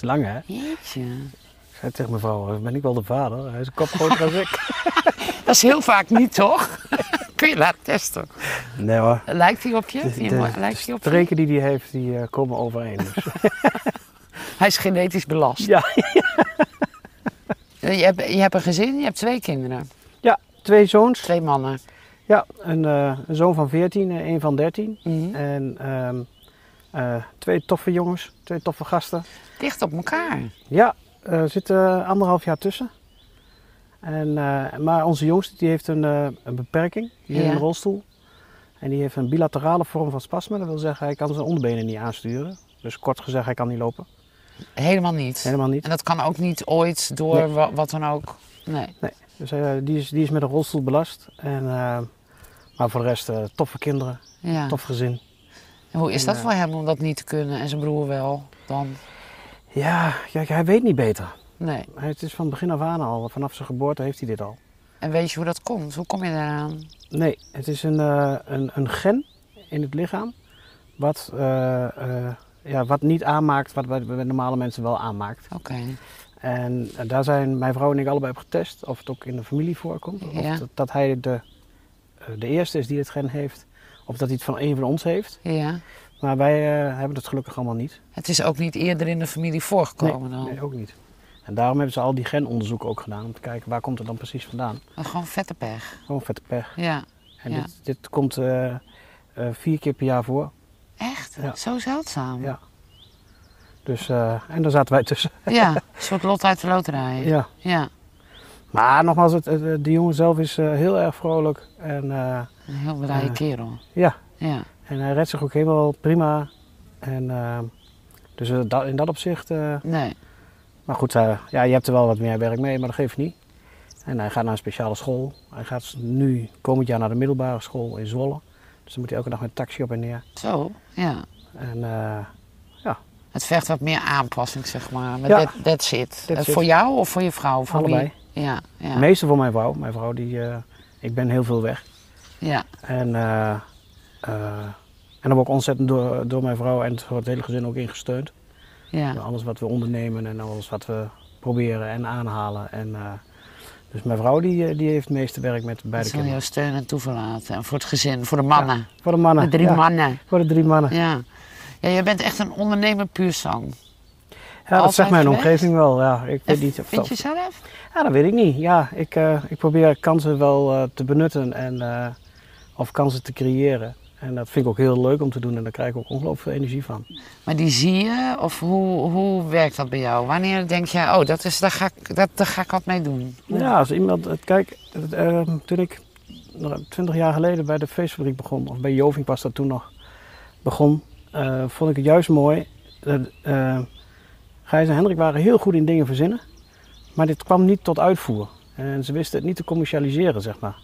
is lang hè. Jeetje. Ik zei tegen mijn vrouw, ben ik wel de vader? Hij is een kop groter dan ik. Dat is heel vaak niet, toch? Kun je laten testen. Nee hoor. Lijkt hij op je? De, de, de Lijkt hij op je? streken die hij heeft, die eh, komen overeen. Dus. Hij is genetisch belast. ja. Je hebt, je hebt een gezin, je hebt twee kinderen. ja, twee zoons. Twee mannen. Ja, een, eh, een zoon van 14 en een van 13. Mhm. En ehm, eh, twee toffe jongens, twee toffe gasten. Dicht op elkaar. Ja, er zit eh, anderhalf jaar tussen. En, eh, maar onze jongste die heeft een, eh, een beperking, die Ja. in een rolstoel. En die heeft een bilaterale vorm van spasme. Dat wil zeggen, hij kan zijn onderbenen niet aansturen. Dus kort gezegd, hij kan niet lopen. Helemaal niet. Helemaal niet. En dat kan ook niet ooit door Nee. wa- wat dan ook. Nee. Dus eh, die, is, die is met een rolstoel belast. En, eh, maar voor de rest, eh, toffe kinderen, Ja. tof gezin. En hoe is En, dat eh, voor hem om dat niet te kunnen en zijn broer wel dan? Ja, kijk, hij weet niet beter. Nee. Het is van begin af aan al, vanaf zijn geboorte heeft hij dit al. En weet je hoe dat komt? Hoe kom je daaraan? Nee, het is een, eh, een, een gen in het lichaam wat, eh, eh, ja, wat niet aanmaakt wat bij, bij normale mensen wel aanmaakt. Oké. En eh, daar zijn mijn vrouw en ik allebei op getest of het ook in de familie voorkomt. Ja. Of dat, dat hij de, eh, de eerste is die het gen heeft, of dat hij het van een van ons heeft. Ja. Maar wij eh, hebben het gelukkig allemaal niet. Het is ook niet eerder in de familie voorgekomen dan? Nee, ook niet. En daarom hebben ze al die genonderzoeken ook gedaan om te kijken waar komt het dan precies vandaan. Dat is Gewoon vette pech. Gewoon vette pech. Ja. En Ja. dit, dit komt eh, eh, vier keer per jaar voor. Echt? Ja. Zo zeldzaam? Ja. Dus, en daar zaten wij tussen. Ja, Een soort lot uit de loterij. Ja. Ja. Maar nogmaals, het, het- de jongen zelf is eh, heel erg vrolijk. En, eh, Een heel blije Ja. kerel. ja. Ja. en hij redt zich ook helemaal prima. En, eh, dus eh, dat, in dat opzicht. eh, Nee. maar goed, eh, ja, je hebt er wel wat meer werk mee, maar dat geeft niet. En hij gaat naar een speciale school. Hij gaat nu komend jaar naar de middelbare school in Zwolle. Dus dan moet hij elke dag met taxi op en neer. Zo. Ja. En eh, Het vergt wat meer aanpassing, zeg maar. Maar Ja. that, that's it. That's Eh, it. Voor jou of voor je vrouw? Voor Allebei. Wie? Ja. Ja. het meeste voor mijn vrouw. Mijn vrouw, die, eh, ik ben heel veel weg. ja. En, eh, eh, en dan word ik ontzettend door, door mijn vrouw en door het hele gezin ook ingesteund. Ja. Door alles wat we ondernemen en alles wat we proberen en aanhalen. En, dus mijn vrouw die, die heeft het meeste werk met beide Dat zal kinderen. jou steun en toeverlaten. En voor het gezin, voor de mannen. Voor de mannen. De drie ja, mannen. Voor de drie mannen. Ja. Ja, jij bent echt een ondernemer puur zang. Ja, dat zegt mijn geweest? omgeving wel. Ja, ik weet niet of Vind je zelf? Ja, dat weet ik niet. Ja, ik, eh, ik probeer kansen wel eh, te benutten en, eh, of kansen te creëren. En dat vind ik ook heel leuk om te doen en daar krijg ik ook ongelooflijk veel energie van. Maar die zie je? Of hoe, hoe werkt dat bij jou? Wanneer denk je, oh, dat is, daar, ga ik, dat, daar ga ik wat mee doen? Ja, als iemand, kijk, het, eh, toen ik twintig jaar geleden bij de feestfabriek begon, of bij Joving was dat toen nog begon, vond ik het juist mooi. dat, Gijs en Hendrik waren heel goed in dingen verzinnen, maar dit kwam niet tot uitvoer. En ze wisten het niet te commercialiseren, zeg maar.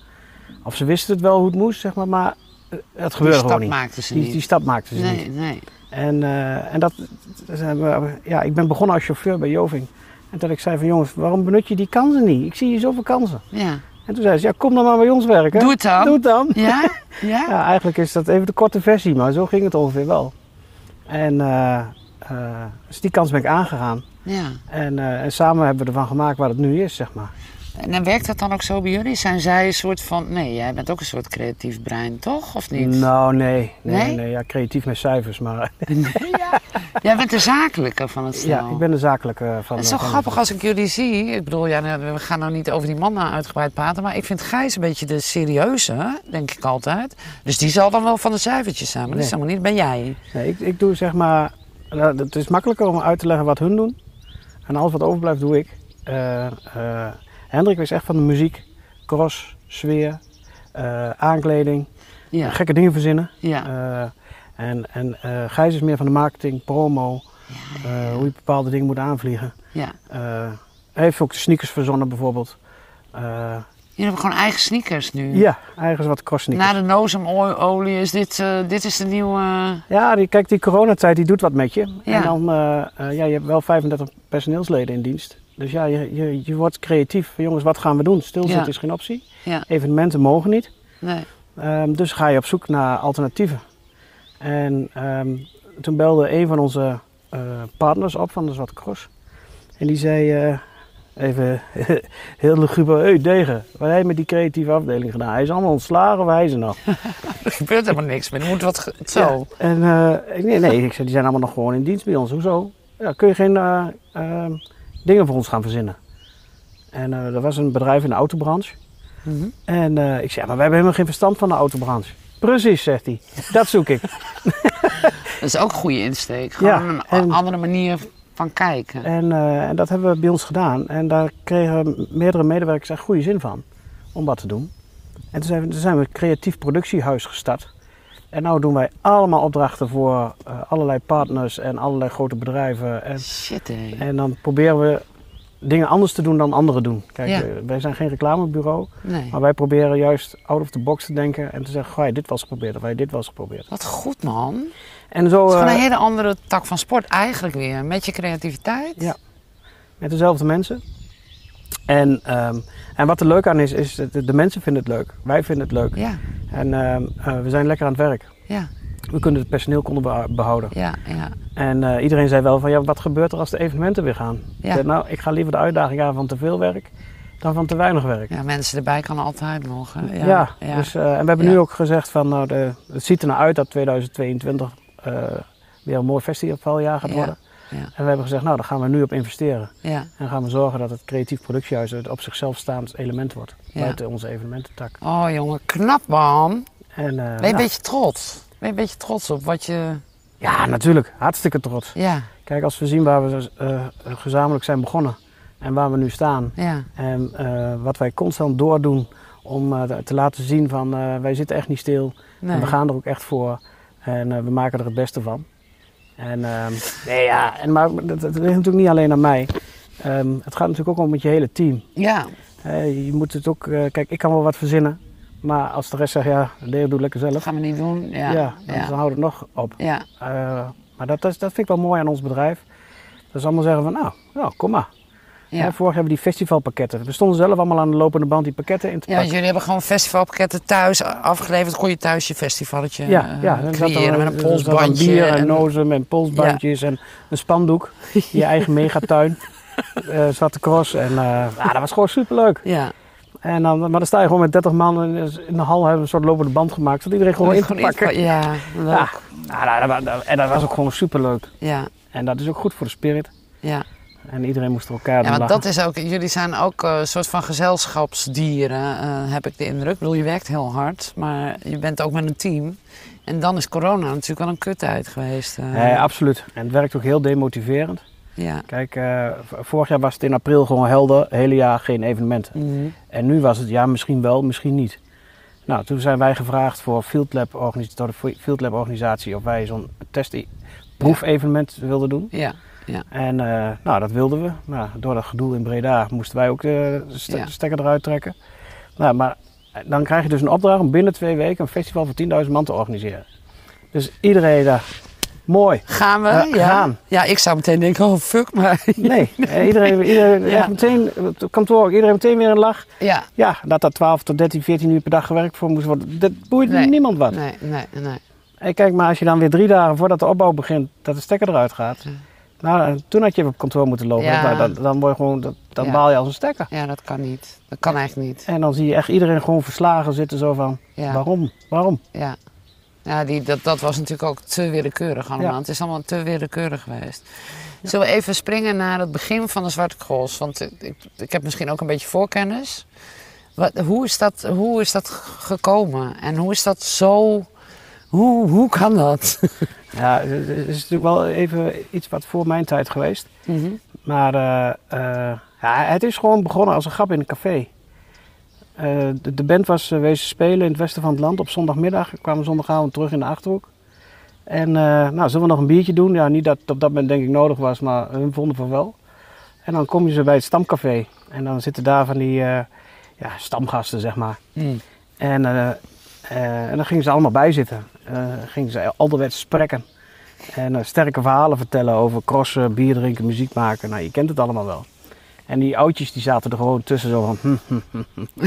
Of ze wisten het wel hoe het moest, zeg maar, maar eh, het gebeurde gewoon niet. maakten ze Die, niet. die stap maakten ze niet. nee, nee. En, eh, en dat, we- ja, ik ben begonnen als chauffeur bij Joving. En toen ik zei van jongens, waarom benut je die kansen niet? Ik zie hier zoveel kansen. Ja. En toen zei ze, ja kom dan maar bij ons werken. Doe het dan. Doe het dan. Ja? Ja? Ja, eigenlijk is dat even de korte versie, maar zo ging het ongeveer wel. En eh, eh, dus die kans ben ik aangegaan. Ja. En, eh, en samen hebben we ervan gemaakt wat het nu is, zeg maar. En dan werkt dat dan ook zo bij jullie? Zijn zij een soort van... Nee, jij bent ook een soort creatief brein, toch? Of niet? Nou, nee. Nee, Nee? nee? ja, creatief met cijfers, maar ja. Jij bent de zakelijke van het stel. ja, ik ben de zakelijke van Het is de- zo de- grappig als ik jullie zie. Ik bedoel, ja, nou, we gaan nou niet over die mannen uitgebreid praten. Maar ik vind Gijs een beetje de serieuze, denk ik altijd. Dus die zal dan wel van de cijfertjes zijn. Maar dat is Nee. helemaal niet ben jij. Nee, ik, ik doe zeg maar, het is makkelijker om uit te leggen wat hun doen. En alles wat overblijft doe ik. Eh, eh, Hendrik is echt van de muziek, cross, sfeer, eh, aankleding, Ja. gekke dingen verzinnen. Ja. Eh, en en eh, Gijs is meer van de marketing, promo, eh, hoe je bepaalde dingen moet aanvliegen. ja. Eh, hij heeft ook de sneakers verzonnen bijvoorbeeld. Jullie hebben gewoon eigen sneakers nu. ja, eigenlijk wat cross sneakers. Na de nozemolie is dit, eh, dit is de nieuwe... Ja, die, kijk, die coronatijd die doet wat met je. Ja. En dan, eh, ja, je hebt wel 35 personeelsleden in dienst. Dus ja, je, je, je wordt creatief. Jongens, wat gaan we doen? Stilzitten Ja. is geen optie. Ja, Evenementen mogen niet. nee. Ehm, dus ga je op zoek naar alternatieven. En ehm, toen belde een van onze partners op van de Zwarte Cross. En die zei, even heel luguber, hey Degen, wat heb je met die creatieve afdeling gedaan? Hij is allemaal ontslagen, waar is ze nog? Er gebeurt helemaal niks meer. Er moet wat... Zo. Ja, En ik- nee, nee, ik zei, die zijn allemaal nog gewoon in dienst bij ons. Hoezo? Ja, kun je geen eh, eh, dingen voor ons gaan verzinnen? En eh er was een bedrijf in de autobranche. Mhm. En ik zei, ja, maar wij hebben helemaal geen verstand van de autobranche. Precies, zegt hij. Dat zoek ik. Dat is ook een goede insteek. Gewoon Ja, een en- andere manier van kijken. En, eh, en dat hebben we bij ons gedaan. En daar kregen meerdere medewerkers echt goede zin van om wat te doen. En toen zijn we, toen zijn we een creatief productiehuis gestart. En nu doen wij allemaal opdrachten voor eh, allerlei partners en allerlei grote bedrijven. En, Shit, hé. en dan proberen we dingen anders te doen dan anderen doen. Kijk, Ja. eh, wij zijn geen reclamebureau, Nee. maar wij proberen juist out of the box te denken en te zeggen, goh, dit was geprobeerd of wij dit was geprobeerd. Wat goed, man. En zo Het is gewoon eh, een hele andere tak van sport eigenlijk weer. Met je creativiteit. Ja. met dezelfde mensen. En, ehm, en wat er leuk aan is, is dat de, de mensen vinden het leuk. Wij vinden het leuk. Ja, En ehm, eh, we zijn lekker aan het werk. ja, We kunnen het personeel konden behouden. ja, ja. En eh, iedereen zei wel van, ja, wat gebeurt er als de evenementen weer gaan? Ja. Ik zei, nou, ik ga liever de uitdaging aan van te veel werk dan van te weinig werk. Ja, mensen erbij kan altijd nog. Ja, Ja, ja. Dus, eh, en we hebben Ja. nu ook gezegd van, nou, de, het ziet er nou uit dat 2022 eh, weer een mooi festivaljaar gaat worden. Ja. En we hebben gezegd, nou, daar gaan we nu op investeren. ja. En gaan we zorgen dat het creatief productiehuis het op zichzelf staand element wordt. Buiten onze evenemententak. Oh jongen, knap man. En, eh, Ben je een beetje trots? Ben je een beetje trots op wat je... Ja, natuurlijk. Hartstikke trots. Ja, Kijk, als we zien waar we eh, gezamenlijk zijn begonnen en waar we nu staan. ja, En eh, wat wij constant doordoen om eh, te laten zien van eh, wij zitten echt niet stil. nee. En we gaan er ook echt voor. En eh, we maken er het beste van. En, ehm, nee, ja, en, maar dat, dat ligt natuurlijk niet alleen aan mij. Ehm, het gaat natuurlijk ook om met je hele team. Ja, Eh, je moet het ook, eh, kijk, ik kan wel wat verzinnen. Maar als de rest zegt, ja, Leo doe lekker dat zelf. gaan we niet doen. Ja, Ja, ja, dan, ja. dan houdt het nog op. ja. Eh, maar dat, is, dat vind ik wel mooi aan ons bedrijf. Dat ze allemaal zeggen van, nou, nou kom maar. Hè, vorig hebben we die festivalpakketten. We stonden zelf allemaal aan de lopende band die pakketten in te Ja, pakken. jullie hebben gewoon festivalpakketten thuis afgeleverd. Kon je thuis je festivalletje Ja, eh, ja, dan zat er- creëren met een zat dan polsbandje. bier en en- nozen en polsbandjes en een spandoek. Je eigen megatuin. eh Zwarte Cross. En ja, dat was gewoon superleuk. Ja, En dan, maar dan sta je gewoon met 30 man en in de hal hebben we een soort lopende band gemaakt. Zodat iedereen gewoon in iets pakken. Ja, leuk. Ja, nou, dat, dat- en dat was ook gewoon superleuk. Ja, En dat is ook goed voor de spirit. ja. En iedereen moest er elkaar Ja, want dat is ook, jullie zijn ook eh, een soort van gezelschapsdieren, eh, heb ik de indruk. Ik bedoel, je werkt heel hard, maar je bent ook met een team. En dan is corona natuurlijk wel een kuttijd geweest. eh. Nee, absoluut. En het werkt ook heel demotiverend. Ja. Kijk, eh, vorig jaar was het in april gewoon helder. Het hele jaar geen evenementen. Mhm. En nu was het ja, misschien wel, misschien niet. Nou, toen zijn wij gevraagd voor Field Lab door de Field Lab organisatie of wij zo'n test proefevenement wilden doen. ja, En eh, nou, dat wilden we. Nou, door dat gedoe in Breda moesten wij ook eh, de ste- Ja. stekker eruit trekken. Nou, maar dan krijg je dus een opdracht om binnen twee weken een festival voor 10.000 man te organiseren. Dus iedereen dacht, mooi. Gaan we? Ja, ja. gaan. Ja, ik zou meteen denken, oh fuck, maar... Nee, eh, iedereen, iedereen Ja. echt meteen, het kantoor iedereen meteen weer een lach. Ja, Ja, dat er 12 tot 13, 14 uur per dag gewerkt voor moest worden, dat boeit Nee. niemand wat. nee, nee, nee. En kijk maar, als je dan weer drie dagen voordat de opbouw begint, dat de stekker eruit gaat. Ja. Nou, en toen had je op kantoor moeten lopen. Ja. Dan, dan, word je gewoon, dan Ja. baal je als een stekker. Ja, dat kan niet. Dat kan eigenlijk niet. En dan zie je echt iedereen gewoon verslagen zitten zo van, waarom, waarom? ja. Ja, die, dat, dat was natuurlijk ook te willekeurig allemaal. Ja. Het is allemaal te willekeurig geweest. Zullen we even springen naar het begin van de Zwarte Cross? Want ik, ik, ik heb misschien ook een beetje voorkennis. Wat, hoe, is dat, hoe is dat gekomen? En hoe is dat zo... Hoe, hoe kan dat? Ja, het is natuurlijk wel even iets wat voor mijn tijd geweest. Mhm. Maar eh, eh, ja, het is gewoon begonnen als een grap in een café. Eh, de, de band was eh, wezen spelen in het westen van het land op zondagmiddag. We kwamen zondagavond terug in de Achterhoek. En eh, nou, zullen we nog een biertje doen? Ja, niet dat het op dat moment denk ik nodig was, maar hun vonden van wel. En dan kom je ze bij het stamcafé. En dan zitten daar van die ja, stamgasten, zeg maar. Mm. En, en dan gingen ze allemaal bij zitten. Gingen ze alderwets spreken. En sterke verhalen vertellen over crossen, bier drinken, muziek maken. Nou, je kent het allemaal wel. En die oudjes die zaten er gewoon tussen zo van... hm, hm, hm, hm.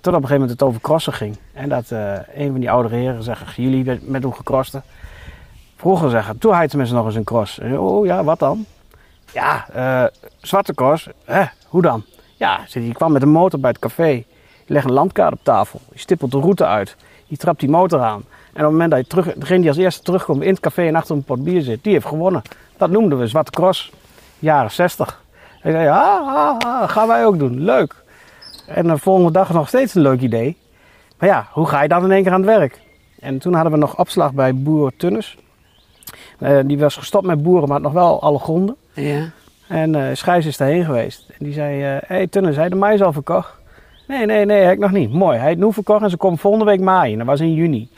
Tot op een gegeven moment het over crossen ging. En dat eh, een van die oudere heren zegt... Jullie met, met hoe gecrosten. Vroeger zeggen, toen je tenminste nog eens een cross. En, oh ja, wat dan? Ja, eh, zwarte cross. Hè, hoe dan? Ja, hij, je kwam met een motor bij het café. Je legt een landkaart op tafel. Je stippelt de route uit. Je trapt die motor aan. En op het moment dat je terug, degene die als eerste terugkomt in het café en achter een pot bier zit, die heeft gewonnen. Dat noemden we zwarte cross. Jaren 60. Ik zei, ja, ha, ha, gaan wij ook doen. Leuk. En de volgende dag nog steeds een leuk idee. Maar ja, hoe ga je dan in één keer aan het werk? En toen hadden we nog opslag bij boer Tunnes. Eh, die was gestopt met boeren, maar had nog wel alle gronden. Ja. En eh Schijs is daarheen geweest. En die zei, hé hey, Tunnes, hij de mais al verkocht? Nee, nee, nee, heb ik nog niet. Mooi, hij heeft nu verkocht en ze komt volgende week maaien. Dat was in juni.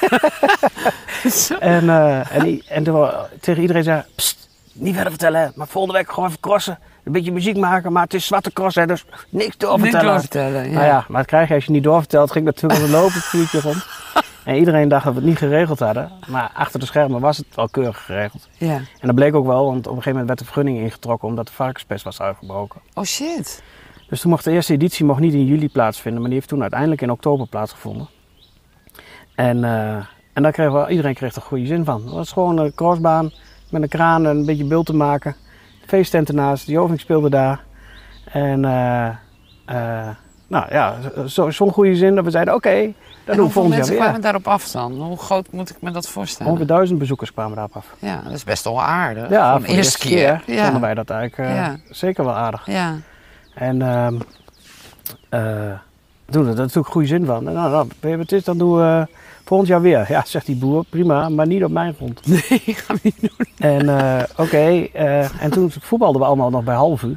en eh, en, en toen, tegen iedereen zei, pst, niet verder vertellen, maar volgende week gewoon even crossen. Een beetje muziek maken, maar het is zwarte cross, hè, dus niks doorvertellen. Niks doorvertellen, ja. Nou ja, maar dat krijg je als je niet doorvertelt. Ging natuurlijk een lopen vuurtje rond. En iedereen dacht dat we het niet geregeld hadden. Maar achter de schermen was het wel keurig geregeld. Ja. En dat bleek ook wel, want op een gegeven moment werd de vergunning ingetrokken omdat de varkenspest was uitgebroken. Oh shit. Dus toen mocht de eerste editie mocht niet in juli plaatsvinden, maar die heeft toen uiteindelijk in oktober plaatsgevonden. En, eh, en daar kreeg wel, iedereen kreeg er goede zin van. Het was gewoon een crossbaan met een kraan en een beetje beeld te maken. Feesttent ernaast, de Joving speelde daar. En eh, nou ja, zo- zo'n goede zin dat we zeiden oké, dat En doen we volgend jaar mensen kwamen daarop af dan? Hoe groot moet ik me dat voorstellen? Ongeveer duizend bezoekers kwamen daarop af. Ja, dat is best wel aardig. Ja, Voor de eerste keer. vonden Ja. wij dat eigenlijk eh, Ja. zeker wel aardig. ja. En ehm eh doen we er natuurlijk goede zin van. En nou, nou, weet je wat het is, dan doen we volgend jaar weer. Ja, zegt die boer, prima, maar niet op mijn grond. Nee, gaan we niet doen. En eh, oké, eh, en toen voetbalden we allemaal nog bij Halvu.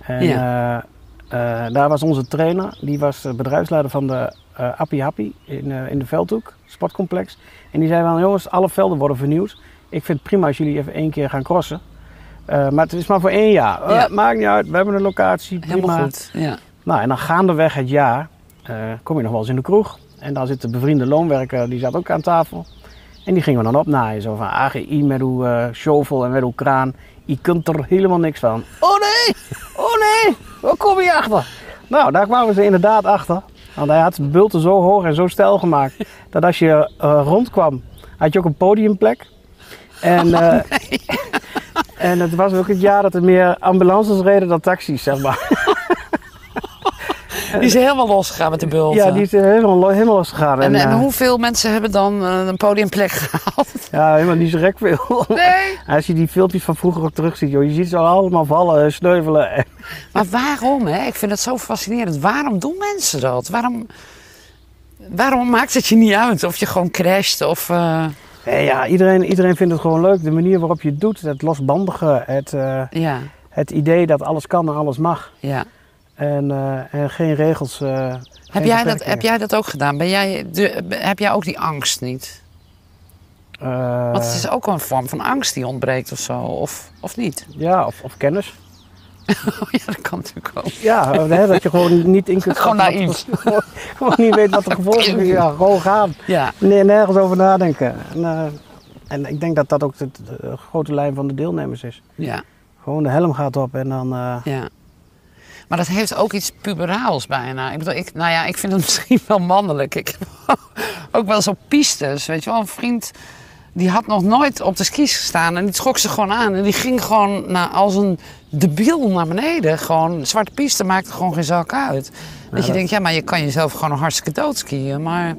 En eh, eh, daar was onze trainer, die was bedrijfsleider van de Appie Happy in, in de Veldhoek, sportcomplex. En die zei van, jongens, alle velden worden vernieuwd. Ik vind het prima als jullie even één keer gaan crossen. Maar het is maar voor één jaar. Ja. maakt niet uit, we hebben een locatie, prima. Helemaal goed. Ja. Nou, en dan gaandeweg het jaar kom je nog wel eens in de kroeg. En dan zit de bevriende loonwerker, die zat ook aan tafel. En die gingen we dan opnaaien. Zo van, AGI met uw eh shovel en met uw kraan. Je kunt er helemaal niks van. Oh nee, oh nee, waar kom je achter? Nou, daar kwamen ze inderdaad achter. Want hij had zijn bulten zo hoog en zo stijl gemaakt. Dat als je eh, rondkwam, had je ook een podiumplek. En, eh, en het was ook het jaar dat er meer ambulances reden dan taxis, zeg maar. Die is helemaal losgegaan met de bulten. Ja, die is helemaal, helemaal losgegaan. en, en eh, hoeveel mensen hebben dan eh, een podiumplek gehaald? Ja, helemaal niet zo gek veel. Nee. Als je die filmpjes van vroeger ook terugziet, joh, je ziet ze allemaal vallen, sneuvelen. En- Maar waarom? Hè? Ik vind het zo fascinerend. Waarom doen mensen dat? Waarom, waarom maakt het je niet uit of je gewoon crasht of... eh, Nee, ja, iedereen, iedereen vindt het gewoon leuk. De manier waarop je het doet, het losbandige, het, eh, ja, het idee dat alles kan en alles mag. ja. En, eh, en geen regels. eh, Heb jij, dat, heb jij dat ook gedaan? Ben jij de, heb jij ook die angst niet? Eh, Want het is ook een vorm van angst die ontbreekt of zo, of, of niet? Ja, of, of kennis. Oh ja, dat kan natuurlijk ook. Ja, hè, dat je gewoon niet in kunt Gewoon wat- gewoon, gewoon niet weet wat de gevolgen zijn. Ja, gewoon gaan. Ja, Nee, nergens over nadenken. En, en ik denk dat dat ook de, de grote lijn van de deelnemers is. ja, Gewoon de helm gaat op en dan... ja. Maar dat heeft ook iets puberaals bijna. Ik bedoel, ik, nou ja, ik vind het misschien wel mannelijk. Ik heb ook wel zo pistes, weet je wel. Een vriend, die had nog nooit op de skis gestaan en die trok ze gewoon aan. En die ging gewoon nou, als een debiel naar beneden. Gewoon, zwarte piste maakte gewoon geen zak uit. dat je denkt, ja, maar je kan jezelf gewoon nog hartstikke doodskiën. Maar ja,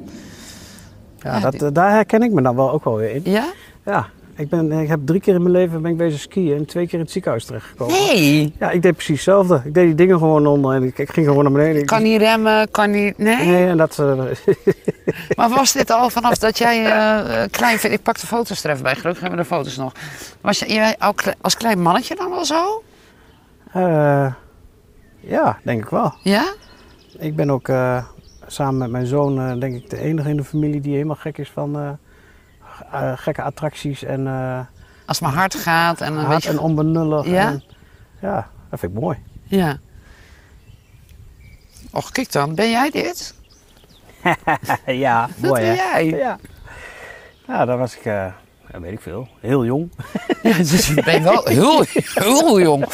Ja, dat, die- daar herken ik me dan wel ook wel weer in. ja? Ja, ik, ben, ik heb drie keer in mijn leven ben ik bezig skiën en twee keer in het ziekenhuis terechtgekomen. Nee! Ja, ik deed precies hetzelfde. Ik deed die dingen gewoon onder en ik, ik ging gewoon naar beneden. Ik- Kan niet remmen, kan niet... Nee? Nee, en dat... eh, Maar was dit al vanaf dat jij eh, eh, klein... Ik pak de foto's er even bij, gelukkig hebben we de foto's nog. Was jij als klein mannetje dan al zo? eh, ja, denk ik wel. Ja? Ik ben ook eh, samen met mijn zoon eh, denk ik de enige in de familie die helemaal gek is van eh, eh, gekke attracties en uh, Als het maar hard gaat en een hard beetje... en onbenullig. Ja? En, ja, dat vind ik mooi. Ja. Och, kijk dan. Ben jij dit? ja, Dat ben jij. Ja. Ja, daar was ik, eh, ja, weet ik veel, heel jong. Ja, dus je bent wel heel, heel jong.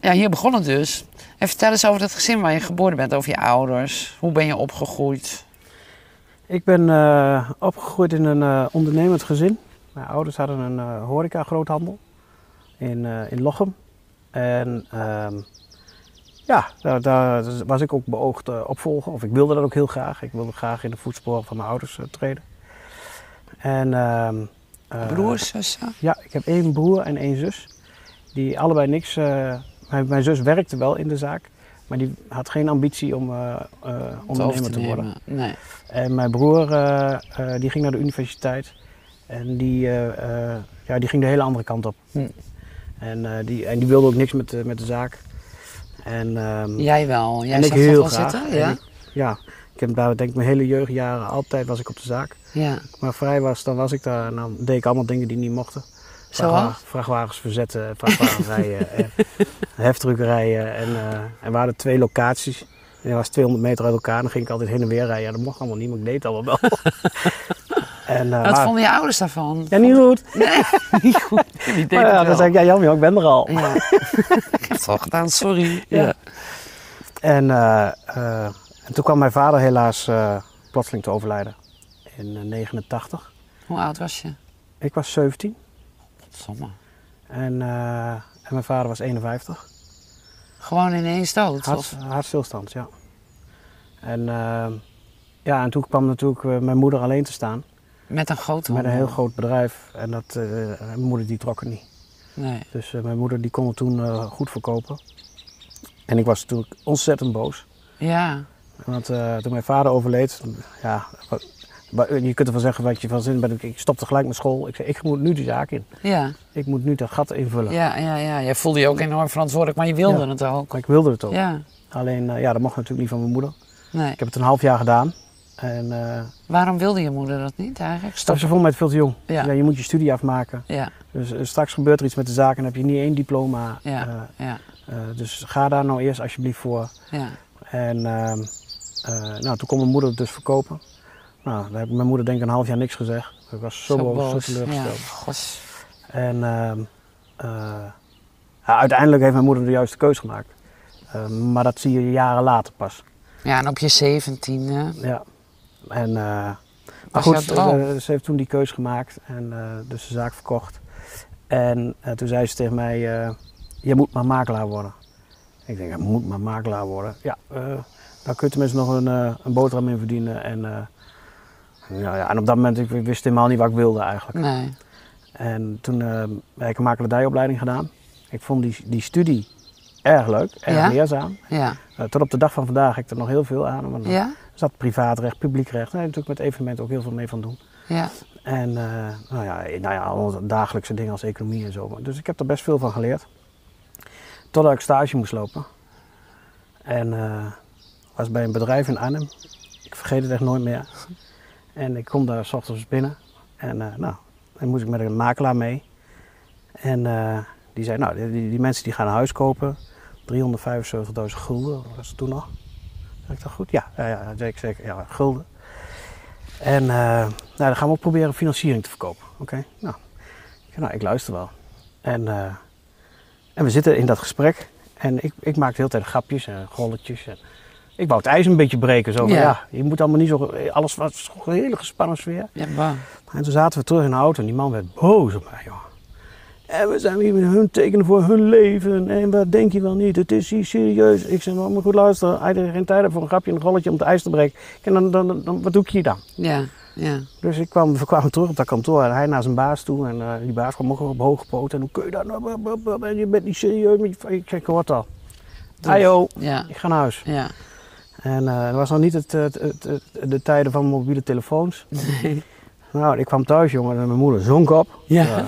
Ja, hier begon het dus. En vertel eens over het gezin waar je geboren bent, over je ouders. Hoe ben je opgegroeid? Ik ben eh, opgegroeid in een eh, ondernemend gezin. Mijn ouders hadden een eh horeca groothandel in, in Lochem. En ehm, ja, daar, daar was ik ook beoogd opvolger. Of ik wilde dat ook heel graag. Ik wilde graag in de voetsporen van mijn ouders treden. En, ehm, eh, Broers, zussen? Ja, ik heb één broer en één zus. Die allebei niks... mijn, mijn zus werkte wel in de zaak. Maar die had geen ambitie om eh, eh, ondernemer te worden. Nee. En mijn broer eh, die ging naar de universiteit. En die, ja, die ging de hele andere kant op. Hm. En, die, en die wilde ook niks met, de- met de zaak. En, ehm, Jij wel. Jij en ik heel wel graag. zitten? En Ja? ik- ja, ik heb daar denk ik mijn hele jeugdjaren altijd was ik op de zaak. ja. Maar vrij was, dan was ik daar en dan deed ik allemaal dingen die niet mochten. Zoals? Vrachtwagens verzetten, vrachtwagens rijden, en heftruckrijden. En, eh, en we hadden twee locaties. En dat was 200 meter uit elkaar. Dan ging ik altijd heen en weer rijden. Ja, dat mocht allemaal niet, maar ik deed het allemaal wel. en, eh, Wat maar- vonden je ouders daarvan? ja, niet goed. Nee, niet goed. Die deed Maar het ja, dan zei ik, ja jammer, ik ben er al. Ja. ik heb het al gedaan, sorry. Ja. Ja. En, eh, eh, en toen kwam mijn vader helaas eh, plotseling te overlijden. In eh, 89. Hoe oud was je? Ik was 17. En, eh, en mijn vader was 51. Gewoon ineens dood? Hart, Of? hartstilstand, ja. En, eh, ja, en toen kwam natuurlijk eh, mijn moeder alleen te staan. Met een grote Met een heel groot bedrijf. En dat, mijn moeder die trok het niet. Nee. Dus mijn moeder die kon het toen goed verkopen. En ik was natuurlijk ontzettend boos. Ja. Want toen mijn vader overleed, ja, je kunt ervan zeggen wat je van zin bent. Ik stopte gelijk met school. Ik zei, ik moet nu die zaak in. Ja. Ik moet nu dat gat invullen. Ja, ja, ja. Jij voelde je ook enorm verantwoordelijk, maar je wilde Ja. het ook. Ik wilde het ook. Ja. Alleen, eh, ja, dat mocht natuurlijk niet van mijn moeder. Nee. Ik heb het een half jaar gedaan. En eh, Waarom wilde je moeder dat niet eigenlijk? Stop. ze vond mij veel te jong. Ja. Ja, je moet je studie afmaken. Ja, Dus eh, straks gebeurt er iets met de zaak en heb je niet één diploma. ja, Eh, ja, eh, dus ga daar nou eerst alsjeblieft voor. ja. En ehm, eh, nou, toen kon mijn moeder het dus verkopen. Nou, daar heb mijn moeder denk ik een half jaar niks gezegd. Ik was zo, boos, zo teleurgesteld. En ehm, eh, ja, uiteindelijk heeft mijn moeder de juiste keus gemaakt. Eh, maar dat zie je jaren later pas. Ja, en op je zeventiende. Ja. En, eh, maar goed, eh, ze heeft toen die keus gemaakt en dus de zaak verkocht. En toen zei ze tegen mij, je moet maar makelaar worden. Ik denk, ik moet maar makelaar worden. Ja, daar kun je tenminste nog een, een boterham in verdienen. En, ja, en op dat moment, ik wist helemaal niet wat ik wilde eigenlijk. Nee. En toen eh, heb ik een makelaardijopleiding gedaan. Ik vond die, die studie erg leuk, erg Ja? leerzaam. Ja. Eh, tot op de dag van vandaag heb ik er nog heel veel aan. Want Ja? er zat privaatrecht, publiekrecht. Daar heb ik natuurlijk met evenementen ook heel veel mee van doen. Ja. En eh, nou ja, nou ja, allemaal dagelijkse dingen als economie en zo. Dus ik heb er best veel van geleerd. Totdat ik stage moest lopen. En was bij een bedrijf in Arnhem. Ik vergeet het echt nooit meer. En ik kom daar s ochtends binnen. En eh, nou, dan moest ik met een makelaar mee. En eh, die zei, nou, die, die mensen die gaan een huis kopen. 375.000 gulden was het toen nog. Zeg ik dat goed? Ja, ja, ja zeker. Ja, gulden. En eh, nou, dan gaan we ook proberen financiering te verkopen. Oké, nou. Ik, zei, nou, ik luister wel. En, en we zitten in dat gesprek. En ik, ik maak de hele tijd grapjes en golletjes. En ik wou het ijs een beetje breken. Zo van, Ja. ja. je moet allemaal niet zo... Alles was een hele gespannen sfeer. Ja. En toen zaten we terug in de auto en die man werd boos op mij, joh. En we zijn hier met hun tekenen voor hun leven. En wat denk je wel niet? Het is hier serieus. Ik zei, nou, maar goed luisteren. Als je geen tijd hebt voor een grapje en een rolletje om het ijs te breken. En dan, dan, dan, wat doe ik hier dan? Ja. Ja. Dus ik kwam, we kwamen terug op dat kantoor en hij naar zijn baas toe. En eh, die baas kwam ook op hoge poot. En hoe kun je dat nou? En je bent niet serieus. Ik zeg, ik hoor het al. Ajo, Ja. ik ga naar huis. Ja. En eh dat was nog niet het, het, het, het- de tijden van mobiele telefoons. Nee. Nou, ik kwam thuis, jongen, en mijn moeder zonk op. Ja.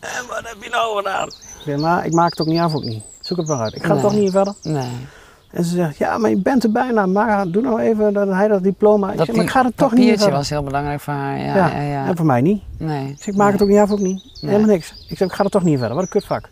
En wat heb je nou gedaan? Ik maar ik maak het ook niet af, ook niet. Zoek het maar uit. Ik ga Nee. toch niet verder. Nee. En ze zegt, ja, maar je bent er bijna. Maar doe nou even dat hij dat diploma. Ik Dat zeg, maar ik ga er toch niet verder. was heel belangrijk voor haar. Ja, Ja, ja, ja. En voor mij niet. Nee. Ik zeg, ik maak het ook niet af, ook niet. Nee. Helemaal niks. Ik zeg, ik ga er toch niet verder. Wat een kutvak.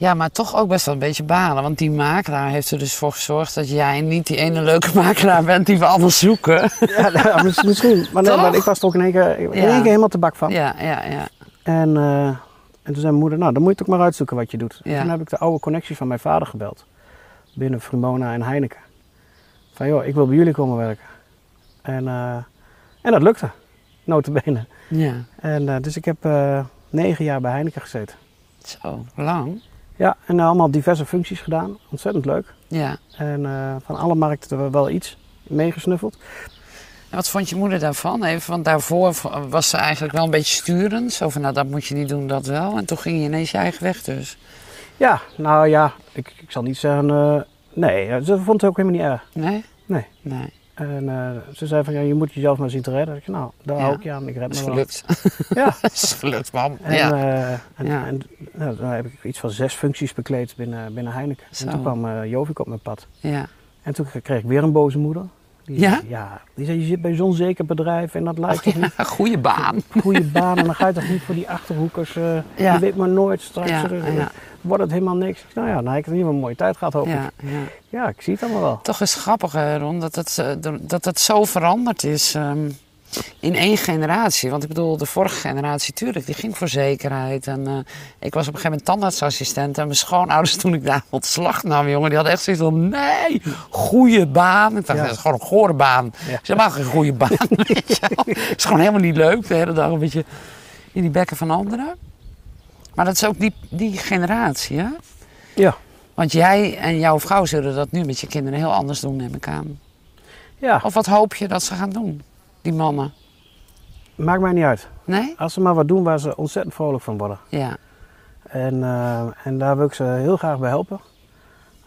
Ja, maar toch ook best wel een beetje balen. Want die makelaar heeft er dus voor gezorgd dat jij niet die ene leuke makelaar bent die we allemaal zoeken. Ja, nou, mis- misschien. Maar, nee, Toch? maar ik was ook in één keer, in Ja. één keer helemaal te bak van. Ja, ja, ja. En, eh, en toen zei mijn moeder, nou, dan moet je het ook maar uitzoeken wat je doet. En Ja. toen heb ik de oude connecties van mijn vader gebeld. Binnen Frumona en Heineken. Van, joh, ik wil bij jullie komen werken. En, eh, en dat lukte. notabene. Ja, En, eh, dus ik heb negen jaar bij Heineken gezeten. zo lang. Ja, en allemaal diverse functies gedaan. Ontzettend leuk. Ja. En eh, van alle markten wel iets meegesnuffeld. En wat vond je moeder daarvan? Even, want daarvoor was ze eigenlijk wel een beetje sturend. Zo van, nou dat moet je niet doen, dat wel. En toen ging je ineens je eigen weg dus. Ja, nou ja, ik, ik zal niet zeggen... eh, nee, ze vond het ook helemaal niet erg. Nee? Nee. Nee, En eh, ze zei van, ja, je moet jezelf maar zien te redden. Ik zei, nou, daar Ja. hou ik je aan. Ik red dat is me wel. gelukt. Ja. dat is gelukt, mam. En, ja. eh, en, Ja. en nou, dan heb ik iets van zes functies bekleed binnen, binnen Heineken. Zo. En toen kwam eh Jovik op mijn pad. ja. En toen kreeg ik weer een boze moeder. Die Ja? ja, die zei, je zit bij zo'n zeker bedrijf en dat lijkt toch niet Ja, goede baan. goede baan. En dan ga je toch niet voor die achterhoekers. eh, Ja. Je weet maar nooit straks. Ja, eh, ja. Wordt het helemaal niks. Nou ja, dan heb ik in ieder geval een mooie tijd gehad hoop ik. Ja, ik zie het allemaal wel. Toch is het grappig, hè, Ron, dat het, eh, dat het zo veranderd is ehm, in één generatie. Want ik bedoel, de vorige generatie, tuurlijk, die ging voor zekerheid. En eh, ik was op een gegeven moment tandartsassistent. En mijn schoonouders, toen ik daar ontslag nam, jongen, die hadden echt zoiets van, nee, goede baan. Ik dacht, Ja. dat is gewoon een gore baan. Ja. Ze helemaal geen goede baan, weet je wel. Het is gewoon helemaal niet leuk, de hele dag een beetje in die bekken van anderen. Maar dat is ook die, die generatie, hè? Ja. Want jij en jouw vrouw zullen dat nu met je kinderen heel anders doen, neem ik aan. Ja, Of wat hoop je dat ze gaan doen, die mannen? maakt mij niet uit. Nee? Als ze maar wat doen waar ze ontzettend vrolijk van worden. Ja. En, eh, en daar wil ik ze heel graag bij helpen.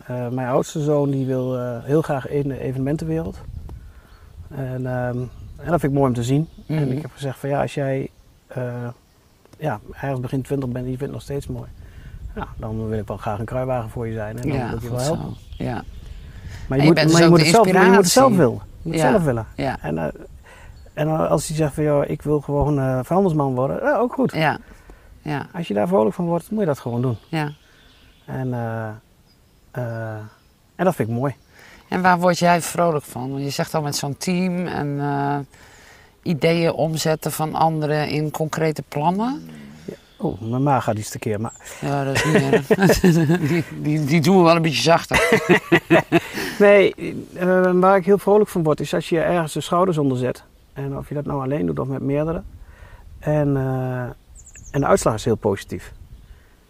Eh, mijn oudste zoon die wil eh, heel graag in de evenementenwereld. En, ehm, en dat vind ik mooi om te zien. En Mhm. ik heb gezegd van ja, als jij ja, ergens begin 20 bent en je vindt het nog steeds mooi. Ja, dan wil ik wel graag een kruiwagen voor je zijn en dan ja, wil ik je wel helpen. zo. Ja. Maar je je, moet, bent dus maar je moet, het zelf, maar je moet het zelf inspiratie. willen. Je moet Ja. zelf willen. Ja. En, en als hij zegt van joh, ik wil gewoon eh vuilnisman worden, ja, ook goed. Ja. Ja. Als je daar vrolijk van wordt, moet je dat gewoon doen. Ja. En, eh, eh, en dat vind ik mooi. En waar word jij vrolijk van? Want je zegt al met zo'n team en eh, ideeën omzetten van anderen in concrete plannen. Oeh, mijn maag gaat iets tekeer. Maar Ja, dat is niet die, die, die doen we wel een beetje zachter. nee, eh, waar ik heel vrolijk van word, is als je ergens de schouders onder zet. En of je dat nou alleen doet of met meerdere. En, eh, en de uitslag is heel positief.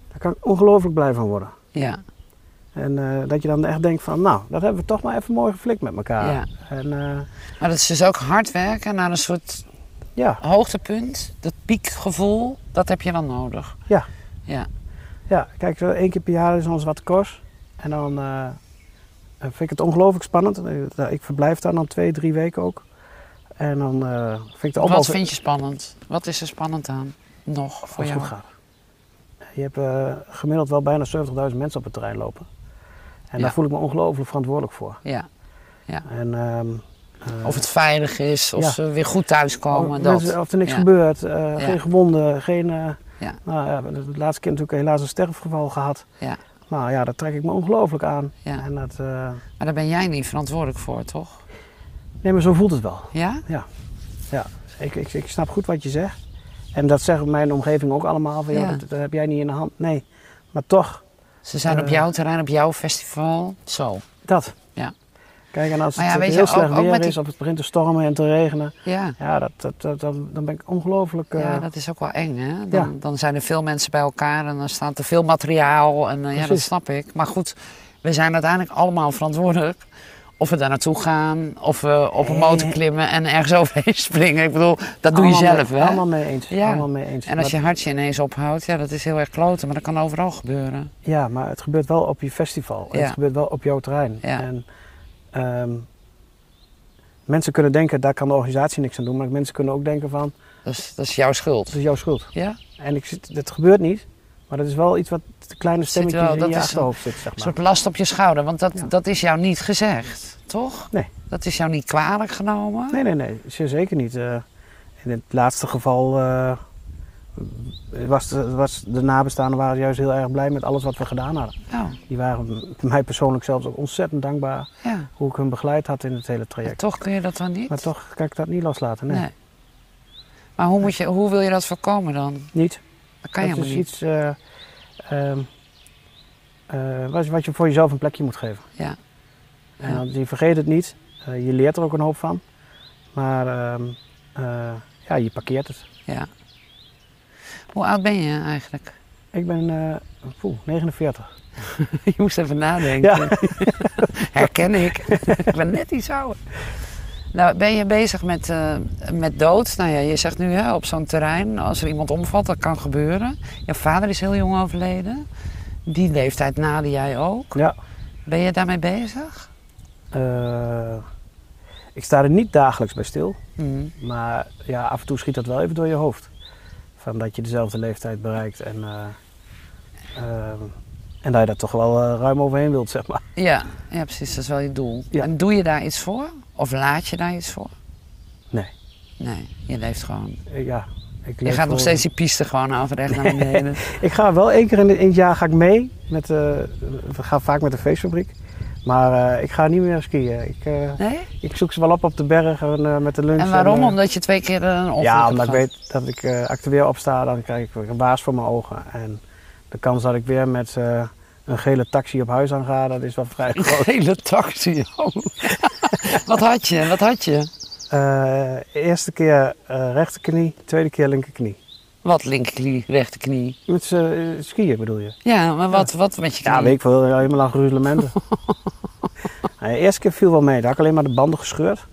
Daar kan ik ongelooflijk blij van worden. Ja. En eh, dat je dan echt denkt van, nou, dat hebben we toch maar even mooi geflikt met elkaar. Ja. En eh, Maar dat is dus ook hard werken naar een soort ja, hoogtepunt. Dat piekgevoel, dat heb je dan nodig. Ja. Ja. ja, kijk, één keer per jaar is ons wat koers. En dan vind ik het ongelooflijk spannend. Ik verblijf daar dan twee, drie weken ook. En dan eh, vind ik de opbouw... Wat vind je spannend? Wat is er spannend aan? Nog voor als het jou? goed gaat. Je hebt eh, gemiddeld wel bijna 70.000 mensen op het terrein lopen. En Ja. daar voel ik me ongelooflijk verantwoordelijk voor. Ja. En, ehm, eh, Of het veilig is, of Ja. ze weer goed thuiskomen. of, dat. mensen- of er niks Ja. gebeurt, geen gewonden, geen... Ja. Nou, ja, de laatste keer natuurlijk helaas een sterfgeval gehad. Ja. Nou ja, daar trek ik me ongelooflijk aan. Ja. En dat, Maar daar ben jij niet verantwoordelijk voor, toch? Nee, maar zo voelt het wel. Ja? Ik, ik, ik snap goed wat je zegt. En dat zeggen mijn omgeving ook allemaal. Van, ja. Ja. dat, dat heb jij niet in de hand. Nee, maar toch, Ze zijn op Eh. jouw terrein, op jouw festival. Zo. dat. Ja. Kijk, en als Maar ja, het je, heel slecht ook- ook weer met die- is, of het begint te stormen en te regenen. Ja. Ja, dat, dat, dat- dan, dan ben ik ongelooflijk... eh, Ja, dat is ook wel eng, hè? Dan, Ja. dan zijn er veel mensen bij elkaar en dan staat er veel materiaal. En eh, ja, dat snap ik. Maar goed, we zijn uiteindelijk allemaal verantwoordelijk. Of we daar naartoe gaan, of we op een motor klimmen en ergens overheen springen. Ik bedoel, dat doe je zelf, mee, hè? Allemaal mee eens. Ja. Allemaal mee eens. En als je hartje ineens ophoudt, ja, dat is heel erg kloten. Maar dat kan overal gebeuren. Ja, maar het gebeurt wel op je festival. Ja. Het gebeurt wel op jouw terrein. Ja. En, ehm, mensen kunnen denken, daar kan de organisatie niks aan doen. Maar mensen kunnen ook denken van, Dat is, dat is jouw schuld. dat is jouw schuld. Ja? En ik zit, dat gebeurt niet. Maar dat is wel iets wat de kleine stemmetje wel- in je achterhoofd zit, zeg Een maar. soort last op je schouder, want dat, Ja. dat is jou niet gezegd, toch? Nee. Dat is jou niet kwalijk genomen? Nee, nee, nee. Zeker niet. Eh, in het laatste geval eh, was, de, was de nabestaanden waren juist heel erg blij met alles wat we gedaan hadden. Oh, Die waren mij persoonlijk zelfs ook ontzettend dankbaar ja. hoe ik hun begeleid had in het hele Maar traject. toch kun je dat dan niet? Maar toch kan ik dat niet loslaten. Nee, Nee. Maar hoe, moet je, hoe wil je dat voorkomen dan? niet. Dat kan je helemaal is niet. iets eh, ehm, eh, wat, wat je voor jezelf een plekje moet geven. Ja. En Ja. je vergeet het niet. Eh, je leert er ook een hoop van. Maar ehm, eh, ja, je parkeert het. Ja. Hoe oud ben je eigenlijk? Ik ben eh poeh, 49. Je moest even nadenken. Ja. Herken ik. ik ben net iets ouder. Nou, ben je bezig met, eh, met dood? Nou ja, je zegt nu hè, op zo'n terrein, als er iemand omvalt, dat kan gebeuren. Jouw vader is heel jong overleden. Die leeftijd nade jij ook. Ja. Ben je daarmee bezig? Eh, ik sta er niet dagelijks bij stil. Hm. Maar ja, af en toe schiet dat wel even door je hoofd. Van dat je dezelfde leeftijd bereikt en, ehm, en dat je daar toch wel ruim overheen wilt, zeg maar. Ja, ja, precies. Dat is wel je doel. Ja. En doe je daar iets voor? Of laat je daar iets voor? Nee. Nee, je leeft gewoon. Eh, ja, ik Je gaat nog steeds die piste gewoon af recht naar beneden. Ik ga wel één keer in, in het jaar ga ik mee. Met, eh, we gaan vaak met de feestfabriek. Maar eh, ik ga niet meer skiën. Ik, Nee? ik zoek ze wel op op de berg en, met de lunch. En waarom? Omdat je twee keer een ongeluk Ja, omdat ik weet dat ik, weer opsta, dan krijg ik een baas voor mijn ogen. En de kans dat ik weer met een gele taxi op huis aan ga, dat is wel vrij Een groot. hele taxi. oh. Wat had je? Wat had je? Eh, eerste keer eh rechterknie, tweede keer linkerknie. Wat linkerknie, rechterknie. Met z'n- eh, skiën bedoel je? Ja, maar wat, wat met je knie? Ja, weet ik veel, helemaal aan gruzelementen. De eerste keer viel wel mee, daar had ik alleen maar de banden gescheurd.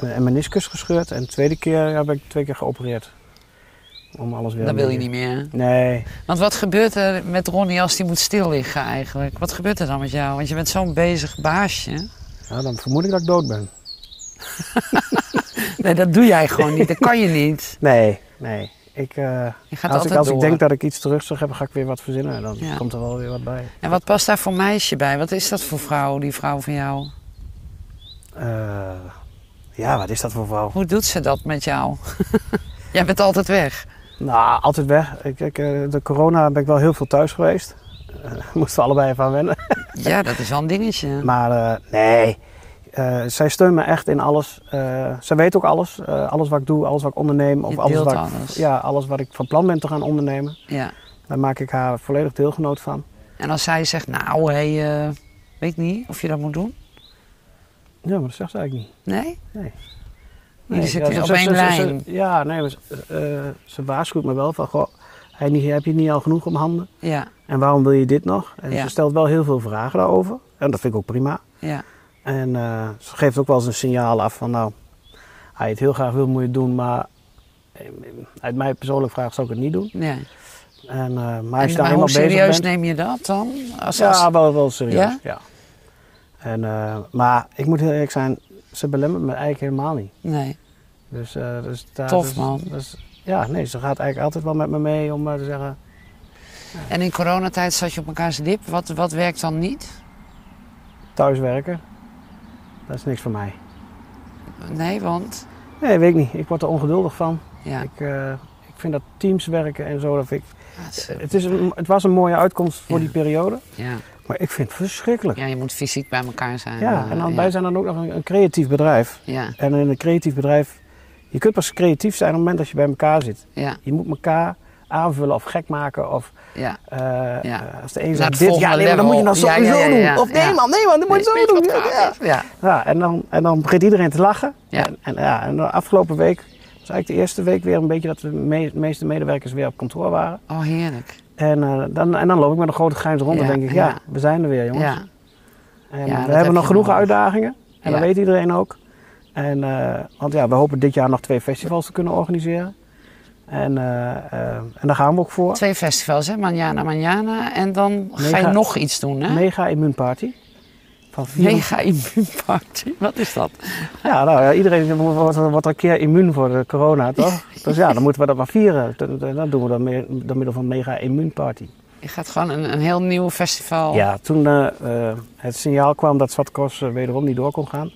En, en meniscus gescheurd. En de tweede keer heb ik twee keer geopereerd. Om alles weer Dat wil je niet meer. Nee, Want wat gebeurt er met Ronnie als die moet stil liggen eigenlijk? Wat gebeurt er dan met jou? Want je bent zo'n bezig baasje. ja, dan vermoed ik dat ik dood ben. Nee, dat doe jij gewoon niet. Dat kan je niet. Nee, nee. Ik, gaat als ik, altijd als ik denk dat ik iets terug zou hebben, ga ik weer wat verzinnen. En dan Ja. komt er wel weer wat bij. En wat past daar voor meisje bij? Wat is dat voor vrouw, die vrouw van jou? Eh, ja, wat is dat voor vrouw? Hoe doet ze dat met jou? jij bent altijd weg. Nou, altijd weg. Ik, ik, eh, de corona ben ik wel heel veel thuis geweest. Eh moesten we allebei even aan wennen. Ja, dat is wel een dingetje. Maar eh, nee, zij steunt me echt in alles. Zij weet ook alles. Alles wat ik doe, alles wat ik onderneem. Of alles wat, alles. Ja, alles wat ik van plan ben te gaan ondernemen. Ja. Daar maak ik haar volledig deelgenoot van. En als zij zegt, nou, hé, eh, weet niet of je dat moet doen. Ja, maar dat zegt ze eigenlijk niet. Nee? Nee. Jullie zitten ja, op ze- één ze- lijn. ze- ja, nee, maar eh, ze waarschuwt me wel van, goh, heb je, niet, heb je niet al genoeg om handen? Ja, En waarom wil je dit nog? En Ja. ze stelt wel heel veel vragen daarover. En dat vind ik ook prima. ja, En eh, ze geeft ook wel eens een signaal af van, nou, je het heel graag wil, moet je het doen. Maar eh, uit mij persoonlijk vraag zou ik het niet doen. ja. En, eh, maar En, maar hoe serieus bent... neem je dat dan? Als, Ja, als- wel, wel serieus. Ja? Ja? En, maar ik moet heel eerlijk zijn, ze belemmert me eigenlijk helemaal niet. Nee. Dus, eh, dus daar, Tof, dus- man. dus- ja, nee, ze gaat eigenlijk altijd wel met me mee om maar te zeggen... En in coronatijd zat je op elkaars dip. Wat, wat werkt dan niet? thuiswerken, dat is niks voor mij. Nee, want... Nee, weet ik niet. Ik word er ongeduldig van. Ja, Ik, eh, ik vind dat teams werken en zo, dat ik... is- Het, is een, het was een mooie uitkomst voor Ja. die periode, ja. Maar ik vind het verschrikkelijk. Ja, ja, je moet fysiek bij elkaar zijn. en eh, dan, ja. wij zijn dan ook nog een, een creatief bedrijf. Ja, En in een creatief bedrijf, je kunt pas creatief zijn op het moment dat je bij elkaar zit. ja, Je moet elkaar aanvullen of gek maken of ja. eh, Ja. eh, als de een zegt dit, ja nee, maar dan moet je nou level. Ja, sowieso ja, ja, ja. doen. Of nee Ja. man, nee man, dat moet je zo doen. Ja, ja. Ja. Ja, en, dan, en dan begint iedereen te lachen. Ja. En, en, ja, en de afgelopen week was eigenlijk de eerste week weer een beetje dat de me- meeste medewerkers weer op kantoor waren. Oh, heerlijk. En, eh, dan, en dan loop ik met een grote grijns rond en denk ik, ja, we zijn er weer jongens. Ja, En Ja, we hebben heb nog genoeg nodig. uitdagingen. En dat weet iedereen ook. En, eh, want ja, we hopen dit jaar nog twee festivals te kunnen organiseren. En, eh, eh, en daar gaan we ook voor. twee festivals, hè? Manjana, Manjana. En dan ga je nog iets doen, hè? Mega Immuunparty. Van Mega immuunparty. Wat is dat? Ja, nou ja, iedereen wordt, wordt een keer immuun voor de corona, toch? dus ja, dan moeten we dat maar vieren. Dat, dat- dat doen we dan mee- door middel van Mega Immuunparty. Je gaat gewoon een, een heel nieuw festival. Ja, toen eh, eh, het signaal kwam dat Zwarte Cross eh, wederom niet door kon gaan.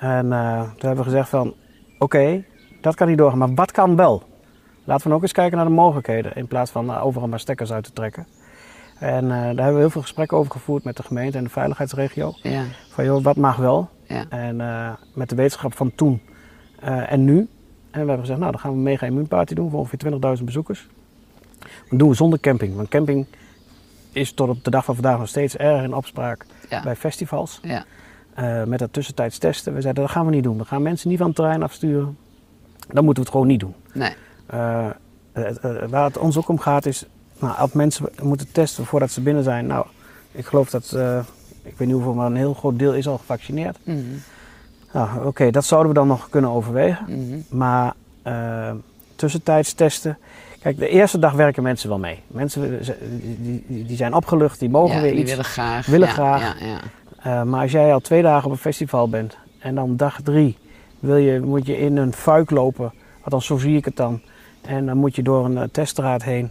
En toen hebben we gezegd van, oké, dat kan niet doorgaan, maar wat kan wel? Laten we dan ook eens kijken naar de mogelijkheden, in plaats van overal maar stekkers uit te trekken. En eh, daar hebben we heel veel gesprekken over gevoerd met de gemeente en de veiligheidsregio. Ja, Van joh, wat mag wel? ja. En eh, met de wetenschap van toen eh, en nu. En we hebben gezegd, nou dan gaan we een mega immuunparty doen voor ongeveer 20.000 bezoekers. Dat doen we zonder camping. Want camping is tot op de dag van vandaag nog steeds erg in opspraak Ja. bij festivals. ja. met dat tussentijds testen. We zeiden dat gaan we niet doen. We gaan mensen niet van het terrein afsturen. Dan moeten we het gewoon niet doen. Nee. Waar het ons ook om gaat is, nou, mensen moeten testen voordat ze binnen zijn. Nou, ik geloof dat, eh, ik weet niet hoeveel, maar een heel groot deel is al gevaccineerd. Mhm. Nou, oké, dat zouden we dan nog kunnen overwegen. Mhm. Maar eh, tussentijds testen. Kijk, de eerste dag werken mensen wel mee. Mensen die, die, zijn opgelucht, die mogen Ja, weer die iets. willen graag. willen ja, graag. Ja. Eh, maar als jij al twee dagen op een festival bent en dan dag drie wil je, moet je in een fuik lopen, althans zo zie ik het dan. En dan moet je door een teststraat heen.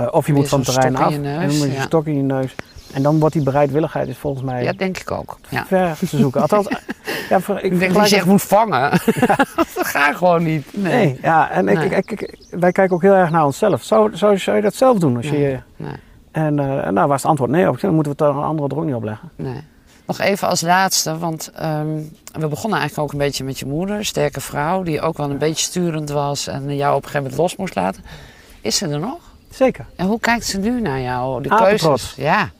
Eh, of je moet van het terrein af en dan moet je ja. een stok in je neus. En dan wordt die bereidwilligheid is volgens mij ja, denk ik ook. Ja. ver te zoeken. Althans, ja, voor, ik Ik denk dat je echt moet vangen. dat gaat gewoon niet. Nee. Nee, ja, en ik, Nee. ik, wij kijken ook heel erg naar onszelf. Zou, zou, zou je dat zelf doen? Als Nee. je, Nee. en uh, nou was het antwoord nee. Dan moeten we het een andere er ook niet opleggen. Nee. Nog even als laatste, want ehm, we begonnen eigenlijk ook een beetje met je moeder, sterke vrouw, die ook wel een beetje sturend was en jou op een gegeven moment los moest laten. Is ze er nog? Zeker. En hoe kijkt ze nu naar jou? De keuzes? Ja.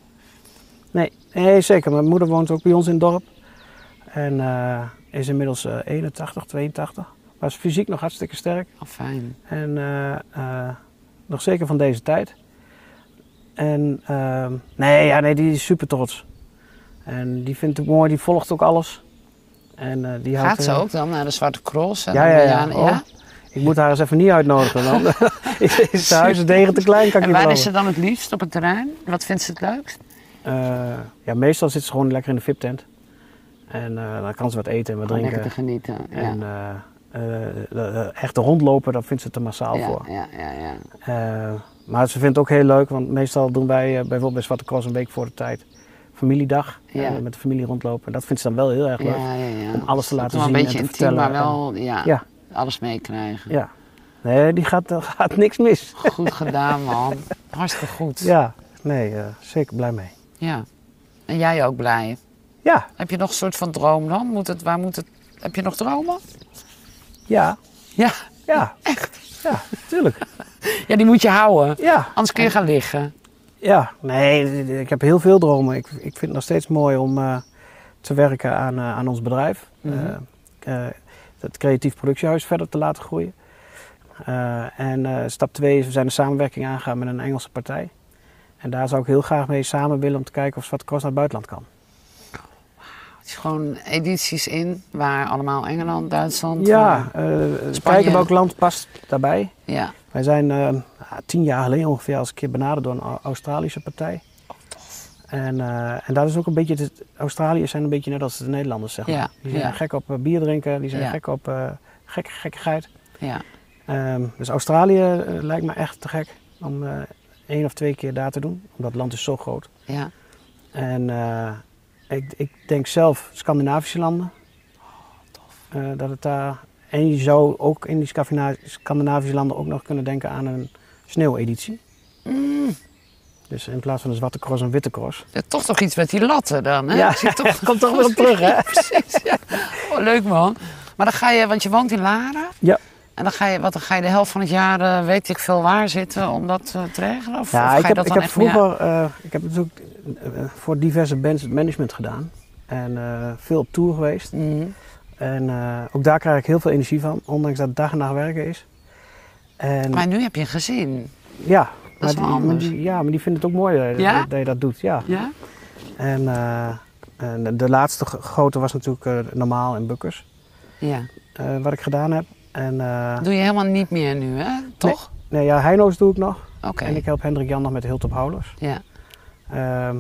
Nee, nee, zeker. Mijn moeder woont ook bij ons in het dorp. En uh, is inmiddels uh, 81, 82. Was fysiek nog hartstikke sterk. Oh, fijn. En uh, nog zeker van deze tijd. En ehm, nee, ja, nee, die is super trots. En die vindt het mooi, die volgt ook alles. En, die Gaat houdt, ze ook dan naar de Zwarte Cross? En Ja, ja? Oh, ja? Ik moet haar eens even niet uitnodigen. Dan is de huisdegen te klein, kan ik En waar is ze dan het liefst op het terrein? Wat vindt ze het leukst? Uh, ja, meestal zit ze gewoon lekker in de VIP-tent. En uh, dan kan ze wat eten en wat Gewoon drinken. lekker te genieten. Ja. En uh, echt rondlopen, dat vindt ze te massaal ja, voor. Ja, ja, ja. Maar ze vindt het ook heel leuk, want meestal doen wij bijvoorbeeld bij Zwarte Cross een week voor de tijd familiedag. Ja. met de familie rondlopen. En dat vindt ze dan wel heel erg leuk. Ja, ja, ja. Om alles te laten zien een beetje en te intiem, vertellen. maar wel Ja. Alles meekrijgen. Ja. Nee, die gaat, er gaat niks mis. Goed gedaan, man. Hartstikke goed. Ja, nee, uh, zeker blij mee. Ja. En jij ook blij? Ja. Heb je nog een soort van droom dan? Moet het, waar moet het, heb je nog dromen? Ja. Ja. Ja. Echt? Ja, tuurlijk. Ja, die moet je houden. Ja. Anders kun je gaan liggen. Ja, nee, ik heb heel veel dromen. Ik, ik vind het nog steeds mooi om uh, te werken aan, uh, aan ons bedrijf. Mm -hmm. Uh, het creatief productiehuis verder te laten groeien. en stap 2 is, we zijn een samenwerking aangegaan met een Engelse partij. En daar zou ik heel graag mee samen willen om te kijken of Zwarte Cross naar het buitenland kan. Het is gewoon edities in waar allemaal Engeland, Duitsland, Ja, kijken welk land past daarbij. Ja. Wij zijn uh, tien jaar geleden ongeveer als een keer benaderd door een Australische partij. Oh. En, uh, en dat is ook een beetje, het, Australiërs zijn een beetje net als de Nederlanders, zeg maar. Ja, die zijn ja. gek op uh, bier drinken, die zijn Ja. gek op uh, gek, gekkigheid. Ja. Um, dus Australië lijkt me echt te gek om één of twee keer daar te doen, omdat het land is zo groot. Ja. En ik, ik denk zelf Scandinavische landen, uh, dat het daar... En je zou ook in die Scandina- Scandinavische landen ook nog kunnen denken aan een sneeuweditie. Mm. Dus in plaats van een zwarte cross een witte cross. Ja, toch toch iets met die latten dan, hè? Ja, toch... komt toch weer op terug, hè? Precies, ja. Oh, leuk man. Maar dan ga je, want je woont in Laren. Ja. En dan ga je, wat, dan ga je de helft van het jaar, uh, weet ik veel waar zitten om dat uh, te regelen? Of, ja, of ga ik je heb, dat ik dan heb vroeger, uh, ik heb natuurlijk voor diverse bands het management gedaan. En veel op tour geweest. Mm. En ook daar krijg ik heel veel energie van, ondanks dat het dag en nacht werken is. En, Maar nu heb je een gezin. ja, dat is maar wel die, maar anders. die, ja, maar die vinden het ook mooi dat, Ja? dat je dat doet. Ja. Ja? En, uh, en de, laatste grote was natuurlijk uh, Normaal in Bukkers, Ja. wat ik gedaan heb. En, Doe je helemaal niet meer nu, hè? Toch? nee, ja, Heino's doe ik nog. Oké. En ik help Hendrik Jan nog met de Houders. Ja. Ehm,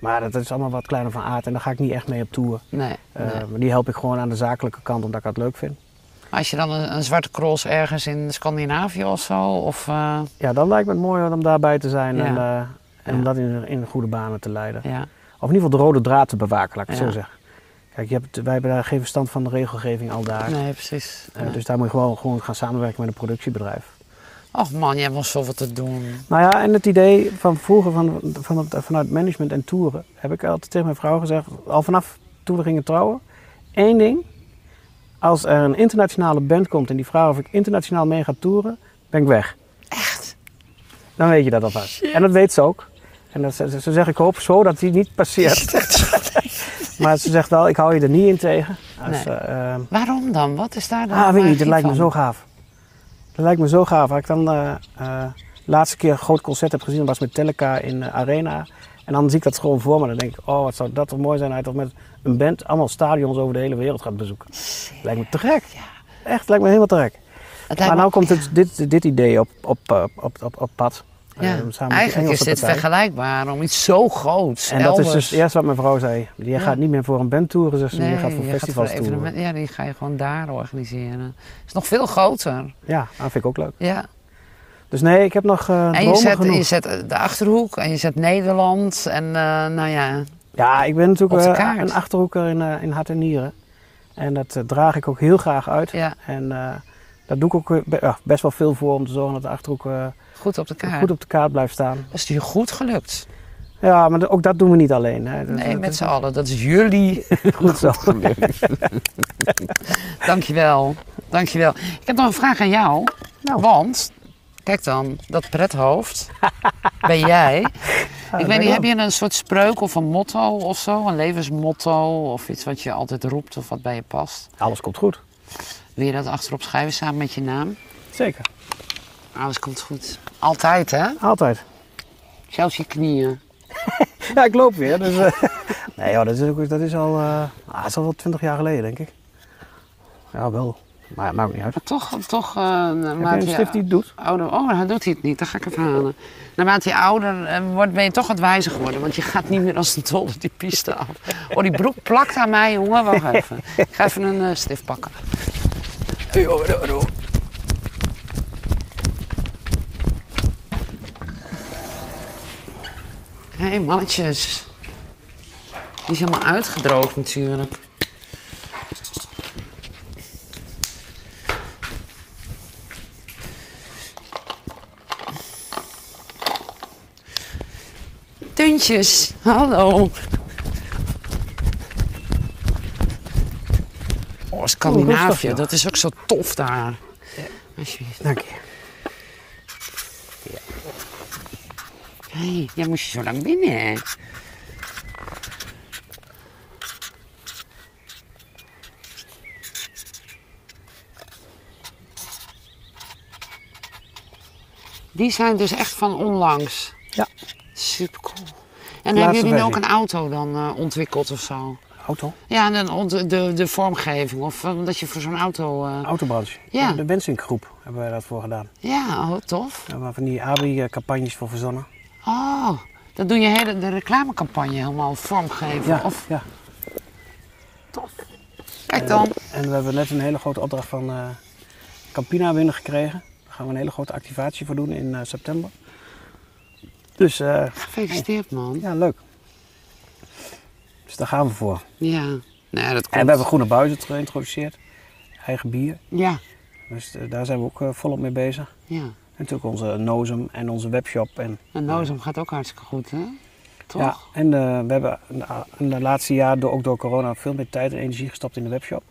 maar dat is allemaal wat kleiner van aard en daar ga ik niet echt mee op tour. Nee. Nee. Maar die help ik gewoon aan de zakelijke kant omdat ik dat leuk vind. Als je dan een, een zwarte cross ergens in Scandinavië of zo, of... uh, Ja, dan lijkt me het mooi om daarbij te zijn Ja. en, uh, en Ja. om dat in, in goede banen te leiden. ja. Of in ieder geval de rode draad te bewaken, laat ik het zo zeggen. Kijk, je hebt, wij hebben daar geen verstand van de regelgeving al daar. Nee, precies. Uh, Nee. Dus daar moet je gewoon, gewoon gaan samenwerken met een productiebedrijf. Och man, je hebt wel zoveel te doen. Nou ja, en het idee van vroeger van, van, het- vanuit management en toeren heb ik altijd tegen mijn vrouw gezegd, al vanaf toen we gingen trouwen, één ding. Als er een internationale band komt en die vraagt of ik internationaal mee ga toeren, ben ik weg. Echt? Dan weet je dat alvast. En dat weet ze ook. En dat, ze, ze zegt, ik hoop zo dat die niet passeert. Maar ze zegt wel, ik hou je er niet in tegen. Als, Nee. eh, Waarom dan? Wat is daar dan? ah, weet niet, dat lijkt me zo gaaf. Dat lijkt me zo gaaf. Als ik dan eh, eh, de laatste keer een groot concert heb gezien, was met Teleka in eh, Arena. En dan zie ik dat gewoon voor me. Dan denk ik, oh, wat zou dat toch mooi zijn toch met een band allemaal stadions over de hele wereld gaat bezoeken. Lijkt me te gek. Echt, lijkt me helemaal te gek. Maar me- nou komt het, dit, dit idee op, op, eh, op, op, op pad. Ja, Eh, eigenlijk is dit partij. vergelijkbaar om iets zo groots. En dat is dus eerst wat mijn vrouw zei. Je Ja. gaat niet meer voor een band toeren, zegt ze. Nee, je gaat voor je festivals voor toeren. Ja, die ga je gewoon daar organiseren. Het is nog veel groter. Ja, dat vind ik ook leuk. Ja. Dus nee, ik heb nog eh En je zet, genoeg. je zet de Achterhoek en je zet Nederland. En nou ja, Ja, ik ben natuurlijk eh, een achterhoeker in, eh, in hart en nieren. En dat eh, draag ik ook heel graag uit. ja, En daar doe ik ook be- best wel veel voor om te zorgen dat de achterhoek goed op de kaart. goed op de kaart blijft staan. Dat is je goed gelukt. Ja, maar ook dat doen we niet alleen. Hè. Dat- Nee, dat met z'n allen. Dat is jullie Goed zo. Dankjewel. Dankjewel. Ik heb nog een vraag aan jou. Nou. Want, kijk dan, dat prethoofd ben jij. ik weet niet, heb je een soort spreuk of een motto of zo? Een levensmotto of iets wat je altijd roept of wat bij je past? Alles komt goed. Wil je dat achterop schrijven samen met je naam? Zeker. Alles komt goed. Altijd, hè? Altijd. Zelfs je knieën. Ja, ik loop weer. Dus, eh, nee joh, dat is, ook, dat is al, eh, ah, dat is al wel twintig jaar geleden, denk ik. Ja, wel. Maar maakt niet uit. Maar toch, toch uh, je stift die het doet? ouder... Oh, dan doet hij het niet. Dan ga ik even halen. Naarmate je ouder eh, wordt, ben je toch wat wijzer geworden. Want je gaat niet meer als een dolle die piste af. Oh, die broek plakt aan mij, jongen. Wacht even. Ik ga even een eh, stift pakken. Hé, hey, mannetjes. Die is helemaal uitgedroogd natuurlijk. Tuntjes, hallo. Oh, Scandinavië, joh. dat is ook zo tof daar. Alsjeblieft. Dank je. Hé, hey, jij moest je zo lang binnen. hè? Die zijn dus echt van onlangs. Ja. Super cool. En hebben jullie nu ook een auto dan eh, ontwikkeld of zo? Auto. Ja, en ont- de, de vormgeving of eh, dat je voor zo'n auto... eh, Autobranche. Ja. De Wensink-groep hebben wij dat voor gedaan. Ja, oh, tof. Daar hebben we van die ABI-campagnes voor verzonnen. Oh, dan doe je hele, de reclamecampagne helemaal vormgeven. Ja, Of, ja. kijk dan. En we hebben net een hele grote opdracht van Campina binnengekregen. Daar gaan we een hele grote activatie voor doen in september. Dus eh, Gefeliciteerd, man. ja, leuk. Dus daar gaan we voor. Ja. Nee, dat En komt. we hebben groene buizen geïntroduceerd. Eigen bier. Ja, Dus eh, daar zijn we ook eh, volop mee bezig. ja. En natuurlijk onze Nozem en onze webshop. En, En Nozem gaat ook hartstikke goed, hè? Toch? ja, en we hebben in de- laatste jaar, door, ook door corona, veel meer tijd en energie gestopt in de webshop.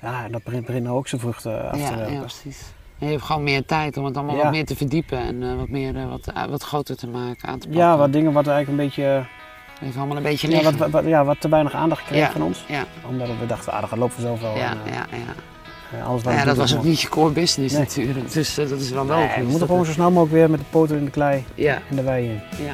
Ja, en dat begint, begint nou ook zijn vruchten af ja, te werpen. ja, precies. En je hebt gewoon meer tijd om het allemaal Ja. wat meer te verdiepen en eh, wat, meer, eh, wat, eh, wat groter te maken, aan te pakken. Ja, wat dingen wat eigenlijk een beetje, Even allemaal een beetje ja, liggen. wat, wat, ja, wat te weinig aandacht kreeg Ja. van ons. ja, Omdat we dachten, ah, dat gaat lopen vanzelf wel. ja, En, ja, ja. we ja, doen, dat was ook niet je core business Nee. natuurlijk. Dus dat is wel Nee, logisch. we moeten gewoon zo snel mogelijk weer met de poten in de klei Ja, en de wei in. ja.